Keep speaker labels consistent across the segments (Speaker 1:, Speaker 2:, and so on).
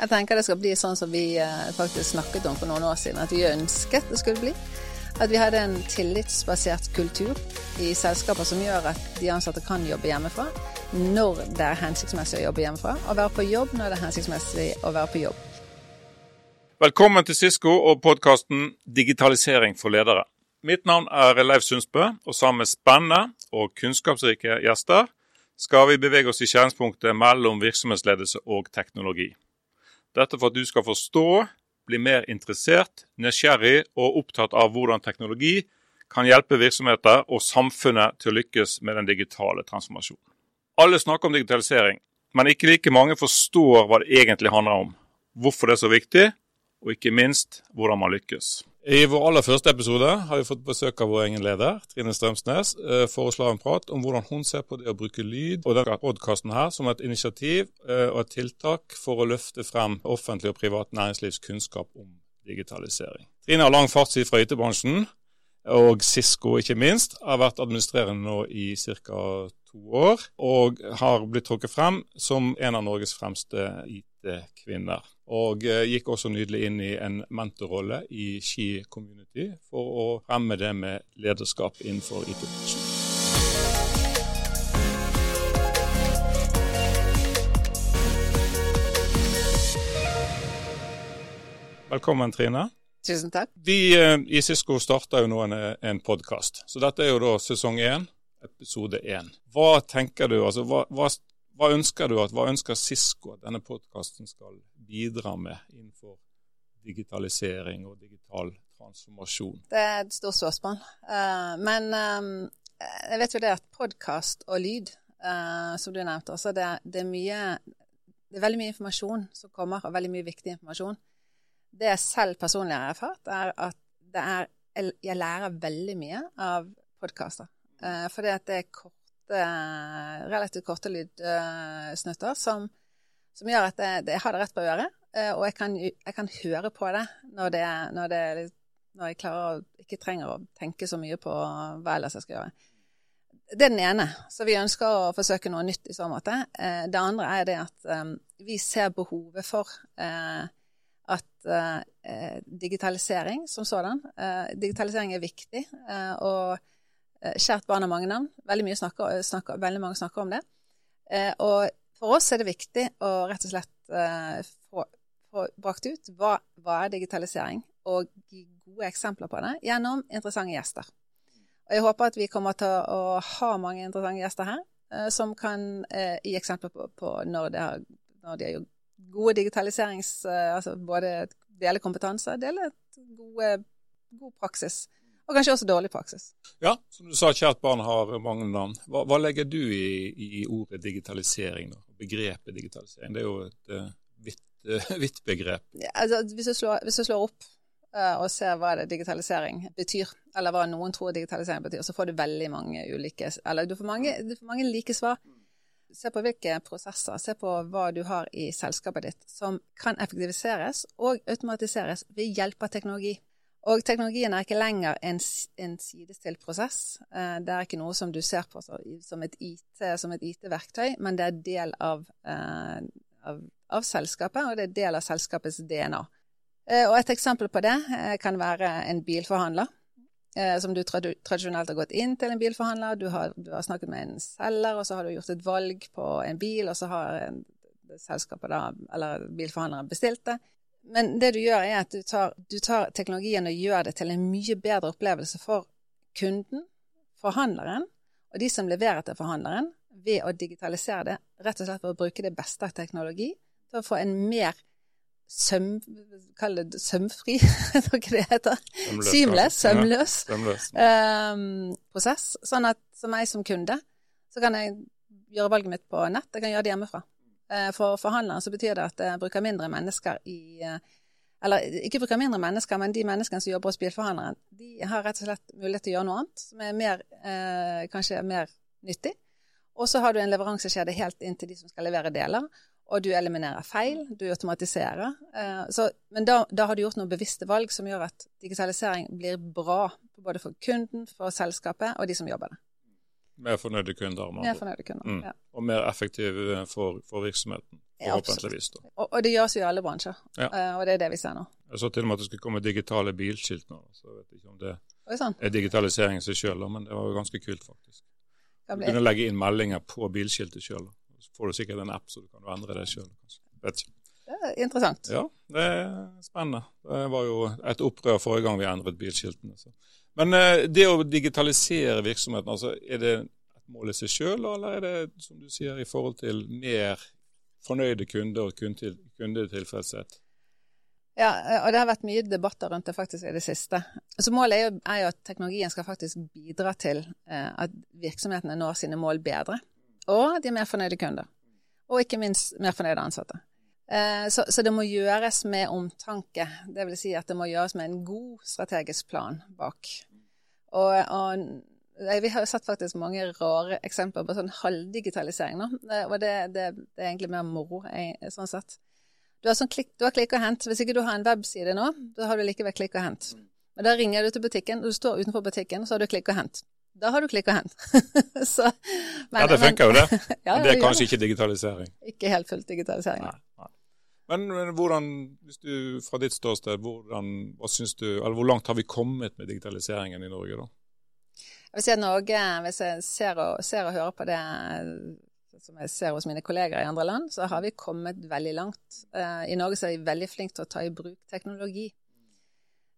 Speaker 1: Jeg tenker det skal bli sånn som vi eh, faktisk snakket om for noen år siden, at vi ønsket det skulle bli. At vi hadde en tillitsbasert kultur i selskaper som gjør at de ansatte kan jobbe hjemmefra når det er hensiktsmessig å jobbe hjemmefra, og være på jobb når det er hensiktsmessig å være på jobb.
Speaker 2: Velkommen til Sisko og podkasten 'Digitalisering for ledere'. Mitt navn er Leif Sundsbø, og sammen med spennende og kunnskapsrike gjester skal vi bevege oss i skjæringspunktet mellom virksomhetsledelse og teknologi. Dette for at du skal forstå, bli mer interessert, nysgjerrig og opptatt av hvordan teknologi kan hjelpe virksomheter og samfunnet til å lykkes med den digitale transformasjonen. Alle snakker om digitalisering, men ikke like mange forstår hva det egentlig handler om, hvorfor det er så viktig, og ikke minst hvordan man lykkes. I vår aller første episode har vi fått besøk av vår egen leder, Trine Strømsnes, eh, for å slå en prat om hvordan hun ser på det å bruke lyd og denne podkasten som et initiativ eh, og et tiltak for å løfte frem offentlig og privat næringslivs kunnskap om digitalisering. Trine har lang fartstid fra IT-bransjen, og Cisco ikke minst, har vært administrerende nå i ca. to år, og har blitt trukket frem som en av Norges fremste IT-kvinner. Og eh, gikk også nydelig inn i en mentorrolle i Ski Community for å fremme det med lederskap innenfor IT-bransjen. Velkommen, Trine.
Speaker 1: Tusen takk.
Speaker 2: Vi eh, i Cisco starta jo nå en, en podkast, så dette er jo da sesong én, episode én. Hva tenker du, altså hva, hva, hva ønsker du at, hva ønsker Sisko at denne podkasten skal bidra med innenfor digitalisering og digital transformasjon?
Speaker 1: Det er et stort spørsmål. Uh, men um, jeg vet jo det at podkast og lyd, uh, som du nevnte, altså det, det, er mye Det er veldig mye informasjon som kommer, og veldig mye viktig informasjon. Det jeg selv personlig har erfart, er at er Jeg lærer veldig mye av podkaster. Uh, fordi at det er korte, relativt korte lydsnutter som, som gjør at det, jeg har det rett på øret. Uh, og jeg kan, jeg kan, høre på det når, det, når, det, når jeg klarer ikke trenger å tenke så mye på hva ellers jeg skal gjøre. Det er den ene. Så vi ønsker å forsøke noe nytt i så måte. Uh, det andre er det at vi ser behovet for at digitalisering som sådan Digitalisering er viktig, og kjært barn har mange navn. Veldig, snakker, snakker, veldig mange snakker om det. og for oss er det viktig å rett og slett få, få, brakt ut hva, hva, er digitalisering, og gi gode eksempler på det gjennom interessante gjester. Og jeg håper at vi kommer til å ha mange interessante gjester her, som kan gi eksempler på, på når, har, når de har gjort gode digitaliserings... Eh, altså både dele kompetanse, dele gode, god praksis. Og kanskje også dårlig praksis.
Speaker 2: Ja, som du sa, kjært barn har mange navn. Hva, hva legger du i, i, ordet digitalisering? Da? Begrepet digitalisering, det er jo et uh, vidt, uh, vidt, begrep.
Speaker 1: Ja, altså, hvis, du slår, hvis, du slår, opp uh, og ser hva det digitalisering betyr, eller hva noen tror digitalisering betyr, så får du veldig mange ulike Eller du får mange, du får mange like svar. Se på hvilke prosesser, se på hva du har i selskapet ditt som kan effektiviseres og automatiseres ved hjelp av teknologi. Og teknologien er ikke lenger en, en sidestilt prosess. Eh, det er ikke noe som du ser på som et IT-verktøy, IT men det er del av, eh, av, av, selskapet, og det er del av selskapets DNA. Eh, og et eksempel på det kan være en bilforhandler som du tradisjonelt har gått inn til en bilforhandler. Du har, du har, snakket med en selger, og så har du gjort et valg på en bil, og så har selskapet da, eller bilforhandleren bestilt det. Men det du gjør, er at du tar, du tar teknologien og gjør det til en mye bedre opplevelse for kunden, forhandleren, og de som leverer til forhandleren, ved å digitalisere det, rett og slett for å bruke det beste av teknologi til å få en mer søm... Kall det sømfri, hva det heter. heter? Seamless, sømløs, sømløs. Um, prosess. Sånn at som meg som kunde, så kan jeg gjøre valget mitt på nett. Jeg kan gjøre det hjemmefra. Uh, for forhandleren så betyr det at jeg bruker mindre mennesker i uh, Eller ikke bruker mindre mennesker, men de menneskene som jobber hos bilforhandleren, de har rett og slett mulighet til å gjøre noe annet som er mer, kanskje mer nyttig. Og så har du en leveranseskjede helt inn til de som skal levere deler og du eliminerer feil, du automatiserer. Eh, så, men da, da, har du gjort noen bevisste valg som gjør at digitalisering blir bra både for kunden, for selskapet og de som jobber der.
Speaker 2: Mer fornøyde kunder.
Speaker 1: Mer fornøyde kunder, mm. ja.
Speaker 2: Og mer effektiv eh, for, for, virksomheten. Forhåpentligvis. Ja,
Speaker 1: Og, og det gjøres jo i alle bransjer,
Speaker 2: Ja.
Speaker 1: Eh, og det er det vi ser nå.
Speaker 2: Jeg så til og med at det skulle komme digitale bilskilt nå. så jeg vet ikke om det
Speaker 1: Oi sann.
Speaker 2: er digitalisering i seg sjøl, men det var jo ganske kult, faktisk. Du kunne legge inn meldinger på bilskiltet sjøl. Så får du sikkert en app, så du kan endre det sjøl. Vet ikke.
Speaker 1: Det er interessant.
Speaker 2: Ja, det er spennende. Det var jo et opprør forrige gang vi endret bilskiltene. Så. Men eh, det å digitalisere virksomheten, altså, er det et mål i seg sjøl, eller er det som du sier, i forhold til mer fornøyde kunder og kunde- kundetilfredshet?
Speaker 1: Ja, eh, og det har vært mye debatter rundt det faktisk i det siste. Så Målet er jo, er jo at teknologien skal faktisk bidra til eh, at virksomhetene når sine mål bedre. Og de er mer fornøyde kunder. Og ikke minst mer fornøyde ansatte. Eh, så, så det må gjøres med omtanke. Det vil si at det må gjøres med en god strategisk plan bak. Og, og vi har jo sett faktisk mange rare eksempler på sånn halvdigitalisering nå. Eh, Og det, det, det er egentlig mer moro, eh, sånn sett. Du har, sånn klikk, du har klikk og hent. Hvis ikke du har en webside nå, da har du likevel klikk og hent. Men da ringer du til butikken, og du står utenfor butikken, så har du klikk og hent. Da har du klikk og hent. så, men,
Speaker 2: Ja, det funker jo det.
Speaker 1: ja,
Speaker 2: det er kanskje ikke digitalisering.
Speaker 1: Ikke helt fullt digitalisering.
Speaker 2: Nei, nei. Men, men hvordan, hvis du fra ditt ståsted, hvordan, du, hvor langt har vi kommet med digitaliseringen i Norge da?
Speaker 1: Jeg si at Norge, hvis jeg ser og, ser og hører på det som jeg ser hos mine kolleger i andre land, så har vi kommet veldig langt. Eh, I Norge så er vi veldig flinke til å ta i bruk teknologi.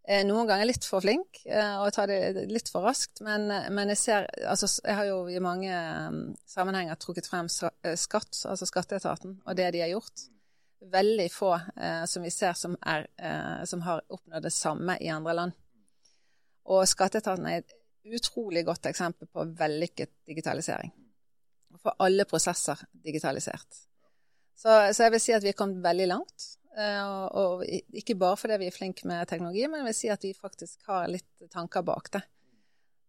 Speaker 1: Eh, Noen ganger litt for flink eh, og ta det litt for raskt, men, men jeg ser altså, Jeg har jo i mange sammenhenger trukket frem skatt, altså skatteetaten, og det de har gjort. Veldig få eh, som vi ser som, er, eh, som har oppnådd det samme i andre land. Og skatteetaten er et utrolig godt eksempel på vellykket digitalisering. Å få alle prosesser digitalisert. Så, så jeg vil si at vi er kommet veldig langt. eh, Og, og ikke bare fordi vi er flinke med teknologi, men jeg vil si at vi faktisk har litt tanker bak det.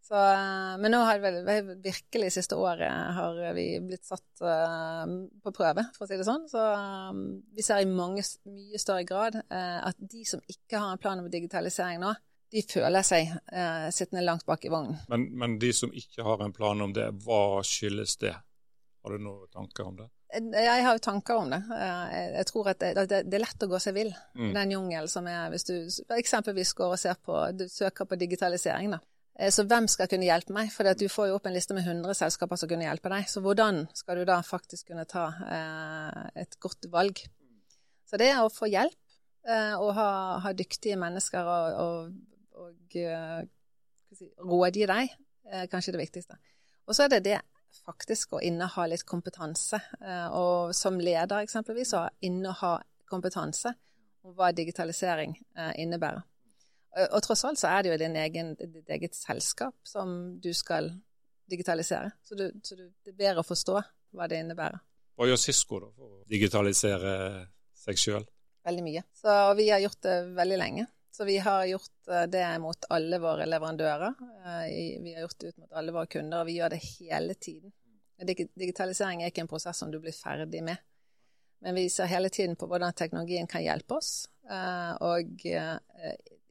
Speaker 1: Så, eh, men nå har vel virkelig siste året har vi blitt satt uh, på prøve, for å si det sånn. Så um, vi ser i mange, mye større grad uh, at de som ikke har en plan om digitalisering nå, de føler seg uh, sittende langt bak i vognen.
Speaker 2: Men, men de som ikke har en plan om det, hva skyldes det? Har du noen tanker om det?
Speaker 1: Jeg har jo tanker om det. Jeg jeg tror at det, det, det er lett å gå seg vill i
Speaker 2: Mm.
Speaker 1: den jungelen som er hvis du eksempelvis går og ser på, du søker på digitalisering. da. Eh, Så hvem skal kunne hjelpe meg? For du får jo opp en liste med 100 selskaper som kunne hjelpe deg. Så hvordan skal du da faktisk kunne ta eh, et godt valg? Så det er å få hjelp eh, og ha, ha dyktige mennesker og, og, og si, rådgi deg, er kanskje det viktigste. Og så er det det faktisk å inneha litt kompetanse. Og som leder eksempelvis, å inneha kompetanse om hva digitalisering innebærer. Og, og tross alt så er det jo din egen, ditt eget selskap som du skal digitalisere. Så, du, så du, det er bedre å forstå hva det innebærer.
Speaker 2: Hva gjør Cisco da for å digitalisere seg sjøl?
Speaker 1: Veldig mye. Så vi har gjort det veldig lenge. Så vi har gjort eh, det mot alle våre leverandører. Eh, Vi har gjort det ut mot alle våre kunder, og vi gjør det hele tiden. Digitalisering er ikke en prosess som du blir ferdig med. Men vi ser hele tiden på hvordan teknologien kan hjelpe oss. eh, Og eh,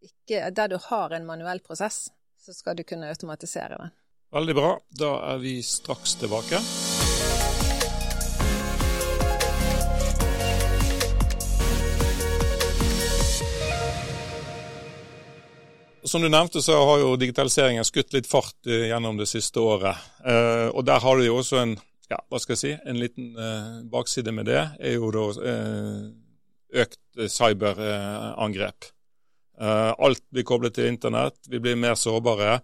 Speaker 1: ikke, der du har en manuell prosess, så skal du kunne automatisere den.
Speaker 2: Veldig bra. Da er vi straks tilbake. Som du nevnte, så har jo digitaliseringen skutt litt fart eh, gjennom det siste året. Eh, og der har du jo også en ja, hva skal jeg si, en liten eh, bakside med det, er jo da økt cyberangrep. Eh, alt blir koblet til internett, vi blir mer sårbare,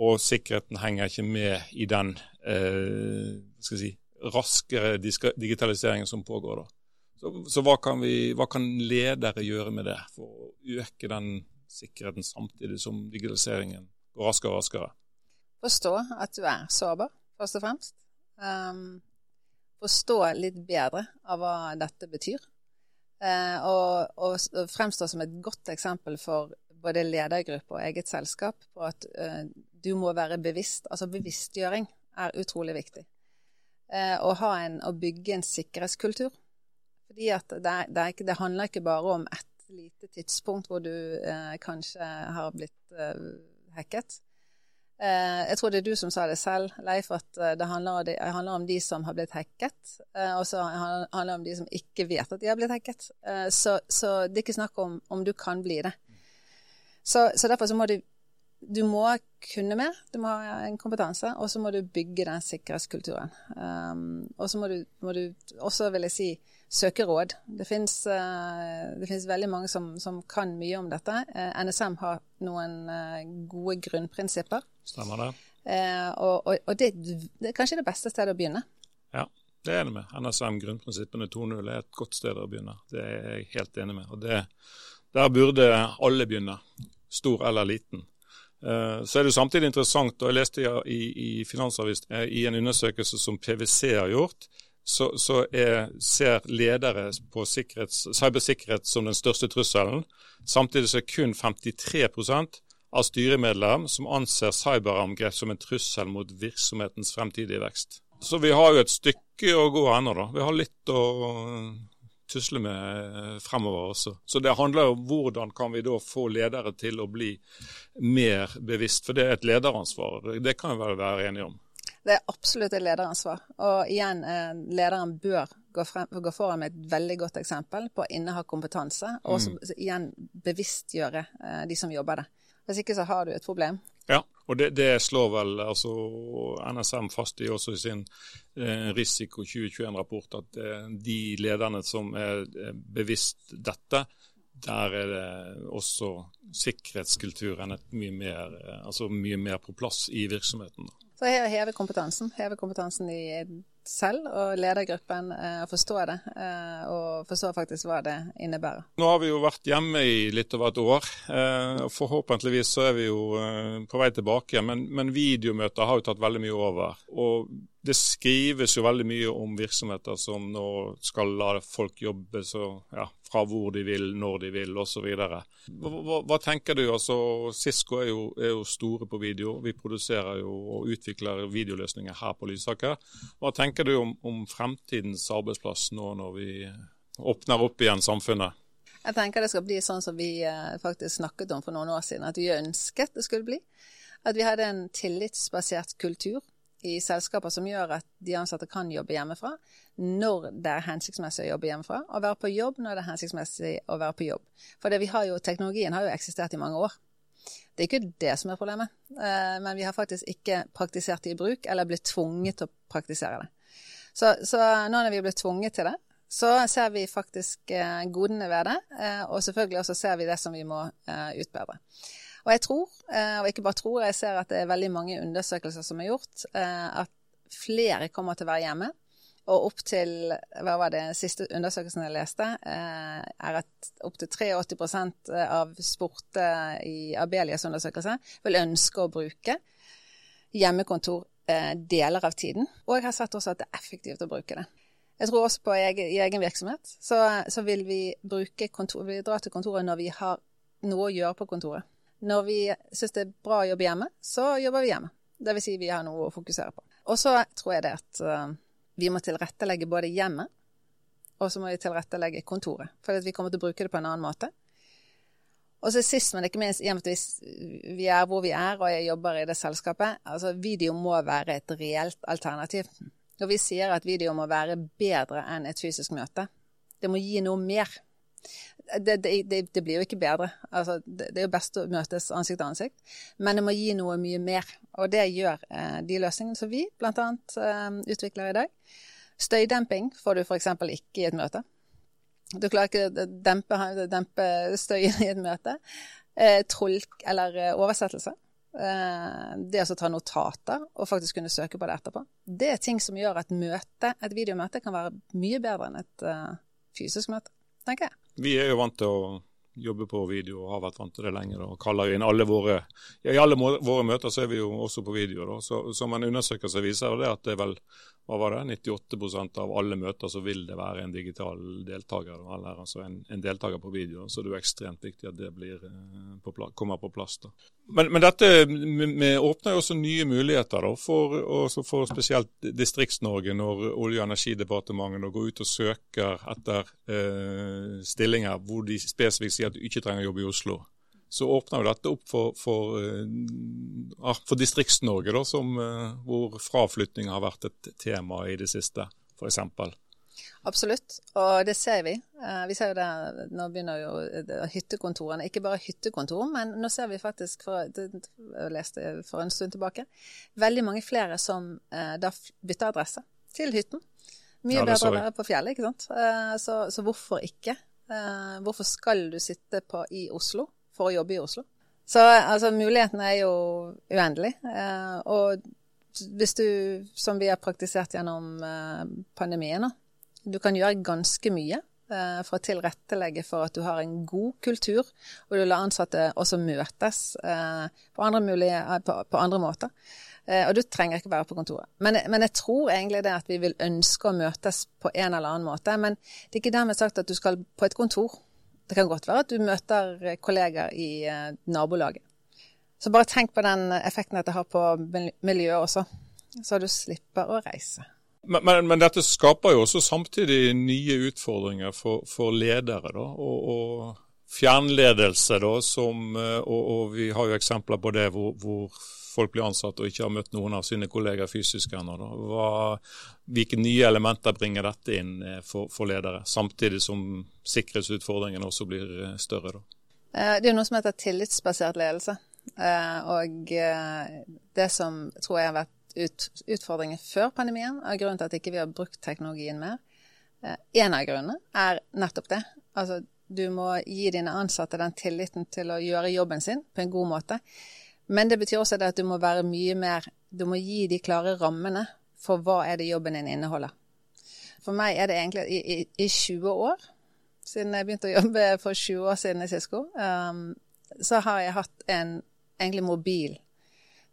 Speaker 2: og sikkerheten henger ikke med i den eh, si, raskere digitaliseringen som pågår. da. Så, så hva, kan vi, hva kan ledere gjøre med det for å øke den sikkerheten samtidig som digitaliseringen går raskere og raskere?
Speaker 1: Forstå at du er sårbar, først og fremst. Um, forstå litt bedre av hva dette betyr. Eh, og, og, fremstår fremstå som et godt eksempel for både ledergruppe og eget selskap på at eh, du må være bevisst. Altså bevisstgjøring er utrolig viktig. Eh, å, en, å bygge en sikkerhetskultur. Fordi det, det, ikke, det handler ikke bare om ett lite tidspunkt hvor du eh, kanskje har blitt eh, hacket. Eh, jeg tror det er du som sa det selv, Leif, at eh, det handler, om de som har blitt hacket. Eh, og så handler det om de som ikke vet at de har blitt hacket. Så, så det er ikke snakk om om du kan bli det. Så, så derfor så må du du må kunne mer, du må ha en kompetanse, og så må du bygge den sikkerhetskulturen. Um, og så må må du, også, vil jeg si, søke råd. Det fins uh, veldig mange som, som, kan mye om dette. Uh, NSM har noen uh, gode grunnprinsipper.
Speaker 2: Stemmer det.
Speaker 1: Og, og, og det, det, er kanskje det beste stedet å begynne.
Speaker 2: Ja, det er jeg enig med. NSM grunnprinsippene 2.0 er et godt sted å begynne. Det er jeg helt enig med. Og det, der burde alle begynne, stor eller liten. Eh, så er det jo samtidig interessant, og jeg leste i, i Finansavisen eh, i en undersøkelse som PwC har gjort, så, så er, ser ledere på cybersikkerhet som den største trusselen. Samtidig så er kun 53% av styremedlem som anser cyberangrep som en trussel mot virksomhetens fremtidige vekst. Så vi har jo et stykke å gå ennå, da. Vi har litt å tusle med eh, fremover også. Så det handler om hvordan kan vi da få ledere til å bli mer bevisst, for det er et lederansvar. Det kan vi vel være enige om.
Speaker 1: Det er absolutt et lederansvar. Og igjen, eh, lederen bør gå, frem, gå foran med et veldig godt eksempel på å inneha kompetanse, og også, mm. igjen bevisstgjøre eh, de som jobber der. Hvis ikke så har du et problem.
Speaker 2: Ja, og det, det slår vel altså NSM fast i også i sin eh, Risiko 2021-rapport at eh, de lederne som er bevisst dette, der er det også sikkerhetskulturen et mye mer, eh, altså mye mer på plass i virksomheten.
Speaker 1: Så heve kompetansen. Heve kompetansen i selv og ledergruppen eh, forstå det, eh, og forstå faktisk hva det innebærer.
Speaker 2: Nå har vi jo vært hjemme i litt over et år. Eh, og Forhåpentligvis så er vi jo på vei tilbake. Men, men videomøter har jo tatt veldig mye over. Og det skrives jo veldig mye om virksomheter som nå skal la folk jobbe så, ja, fra hvor de vil, når de vil osv. Hva, hva, hva tenker du? Altså, Cisco er er jo, store på video. Vi produserer jo og utvikler videoløsninger her på Lysaker. Hva tenker du om, om fremtidens arbeidsplass nå når vi åpner opp igjen samfunnet?
Speaker 1: Jeg tenker det skal bli sånn som vi eh, faktisk snakket om for noen år siden, at vi ønsket det skulle bli. At vi hadde en tillitsbasert kultur i selskaper som gjør at de ansatte kan jobbe hjemmefra når det er hensiktsmessig å jobbe hjemmefra, og være på jobb når det er hensiktsmessig å være på jobb. For har jo, teknologien har jo eksistert i mange år. Det er ikke det som er problemet, eh, men vi har faktisk ikke praktisert det i bruk, eller blitt tvunget til å praktisere det. Så, så nå når vi blitt tvunget til det, så ser vi faktisk eh, godene ved det, eh, og selvfølgelig også ser vi det som vi må utbedre. Og jeg tror, eh, og ikke bare tror, jeg ser at det er veldig mange undersøkelser som er gjort, eh, at flere kommer til å være hjemme. Og opp til hva var det siste undersøkelsen jeg leste, eh, er at opptil 83% av spurte i Abelias undersøkelse vil ønske å bruke hjemmekontor deler av tiden. Og jeg har sett også at det er effektivt å bruke det. Jeg tror også på egen, i egen virksomhet så, så vil vi kontor, vi dra til kontoret når vi har noe å gjøre på kontoret. Når vi syns det er bra å jobbe hjemme, så jobber vi hjemme. Det vil si vi har noe å fokusere på. Og så tror jeg det at uh, vi må tilrettelegge både hjemmet, og så må vi tilrettelegge kontoret. For vi kommer til å bruke det på en annen måte. Og så sist, men ikke minst, i og med at vi er hvor vi er, og jeg jobber i det selskapet, altså video må være et reelt alternativ. Og vi sier at video må være bedre enn et fysisk møte. Det må gi noe mer det, det, det, blir jo ikke bedre. Altså, det, det, er jo best å møtes ansikt til ansikt, men det må gi noe mye mer. Og det gjør eh, de løsningene som vi bl.a. Eh, utvikler i dag. Støydemping får du f.eks. ikke i et møte. Du klarer ikke å dempe, dempe støyen i et møte. Eh, tolk eller eh, oversettelse. Eh, det å ta notater og faktisk kunne søke på det etterpå. Det er ting som gjør at møte, et videomøte kan være mye bedre enn et uh, fysisk møte, tenker jeg.
Speaker 2: Vi er jo vant til å jobbe på video og har vært vant til det lenger. og kaller inn alle våre, ja, I alle våre møter så er vi jo også på video. Da. Så, Som en undersøkelse viser det at det er vel hva var det, 98% av alle møter så vil det være en digital deltaker. Eller altså en, en deltaker på video. Så det er jo ekstremt viktig at det blir, eh, på, kommer på plass. da. Men, men dette vi åpner jo også nye muligheter da, for, for spesielt Distrikts-Norge, når Olje- og energidepartementet går ut og søker etter eh, stillinger hvor de spesifikt sier at du ikke trenger å jobbe i Oslo. så åpner jo dette opp for, for, uh, for Distrikts-Norge, uh, hvor fraflytting har vært et tema i det siste, f.eks.
Speaker 1: Absolutt, og det ser vi. Vi ser jo det, Nå begynner jo hyttekontorene, ikke bare hyttekontor, men nå ser vi faktisk, for, jeg leste for en stund tilbake, veldig mange flere som da bytter adresse til hytten. Mye ja, bedre å være på fjellet, ikke sant. Så, så hvorfor ikke? Hvorfor skal du sitte på, i Oslo for å jobbe i Oslo? Så altså, mulighetene er jo uendelige. Og hvis du, som vi har praktisert gjennom pandemien, da, du kan gjøre ganske mye eh, for å tilrettelegge for at du har en god kultur, og du lar ansatte også møtes eh, på andre, mulige, eh, på, på andre måter. Og du trenger ikke være på kontoret. Men, men, jeg tror egentlig det at vi vil ønske å møtes på en eller annen måte. Men det er ikke dermed sagt at du skal på et kontor. Det kan godt være at du møter kollegaer i nabolaget. Så bare tenk på den effekten dette har på miljøet også, så du slipper å reise.
Speaker 2: Men, men, men, dette skaper jo også samtidig nye utfordringer for, for ledere. da, og, og fjernledelse, da, som, eh, og, og, vi har jo eksempler på det hvor, hvor, folk blir ansatt og ikke har møtt noen av sine kolleger fysisk ennå. Hvilke nye elementer bringer dette inn eh, for, for, ledere, samtidig som sikkerhetsutfordringene også blir eh, større? da?
Speaker 1: Det er noe som heter tillitsbasert ledelse. Og det som tror jeg har vært ut, utfordringer før pandemien, av grunnen til at ikke vi ikke har brukt teknologien mer. En av grunnene er nettopp det. Altså, du må gi dine ansatte den tilliten til å gjøre jobben sin på en god måte. Men det betyr også at du må være mye mer Du må gi de klare rammene for hva er det jobben din inneholder. For meg er det egentlig i, i, i 20 år, siden jeg begynte å jobbe for 20 år siden i Sisko, um, så har jeg hatt en egentlig mobil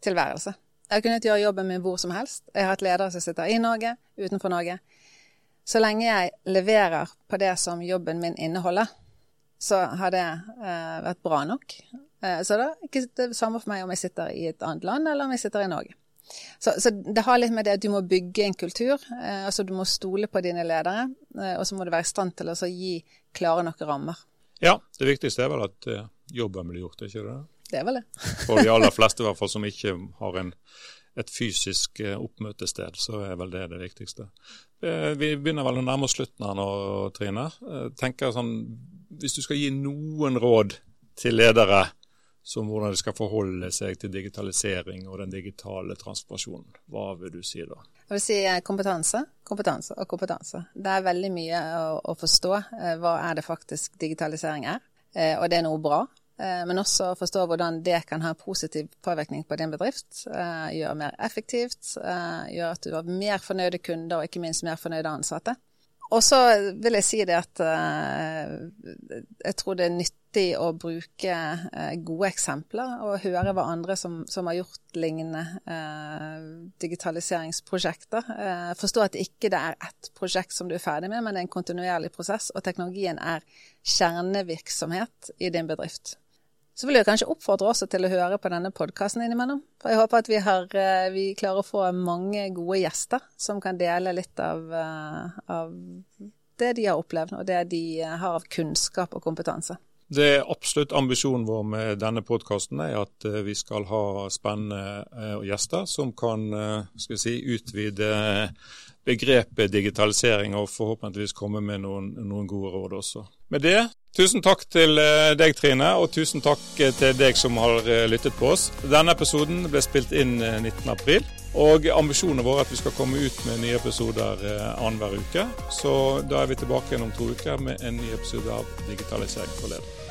Speaker 1: tilværelse. Jeg har kunnet gjøre jobben min hvor som helst. Jeg har hatt ledere som sitter i Norge, utenfor Norge. Så lenge jeg leverer på det som jobben min inneholder, så har det eh, vært bra nok. Eh, så det er ikke det samme for meg om jeg sitter i et annet land, eller om jeg sitter i Norge. Så, så det har litt med det at du må bygge en kultur. Eh, altså Du må stole på dine ledere, eh, og så må du være i stand til å gi klare nok rammer.
Speaker 2: Ja, det viktigste er vel at eh, jobben blir gjort, ikke det?
Speaker 1: Det er vel det.
Speaker 2: For de aller fleste i hvert fall som ikke har en, et fysisk eh, oppmøtested, så er vel det det viktigste. Vi begynner vel å nærme oss slutten her nå, Trine. Tenker sånn, Hvis du skal gi noen råd til ledere som hvordan de skal forholde seg til digitalisering og den digitale transformasjonen, hva vil du si da?
Speaker 1: Jeg vil si eh, kompetanse, kompetanse og kompetanse. Det er veldig mye å, å forstå hva er det faktisk digitalisering er. Og det er noe bra, Eh, men også forstå hvordan det kan ha positiv påvirkning på din bedrift. Eh, gjøre mer effektivt, eh, gjøre at du har mer fornøyde kunder, og ikke minst mer fornøyde ansatte. Og så vil jeg si det at jeg tror det er nyttig å bruke gode eksempler og høre hva andre som, som har gjort lignende digitaliseringsprosjekter. forstå at det ikke er ett prosjekt som du er ferdig med, men det er en kontinuerlig prosess, og teknologien er kjernevirksomhet i din bedrift. Så vil jeg kanskje oppfordre også til å høre på denne podkasten innimellom. For jeg håper at vi, har, eh, vi, klarer å få mange gode gjester som kan dele litt av, eh, av det de har opplevd, og det de eh, har av kunnskap og kompetanse.
Speaker 2: Det er absolutt ambisjonen vår med denne podkasten at vi skal ha spennende gjester som kan si, utvide begrepet digitalisering, og forhåpentligvis komme med noen, noen gode råd også. Med det, tusen takk til eh, deg, Trine, og tusen takk eh, til deg som har eh, lyttet på oss. Denne episoden ble spilt inn 19.4, og ambisjonen vår er at vi skal komme ut med nye episoder annenhver uke. Så da er vi tilbake igjen om to uker med en ny episode av Digitalisering for ledere.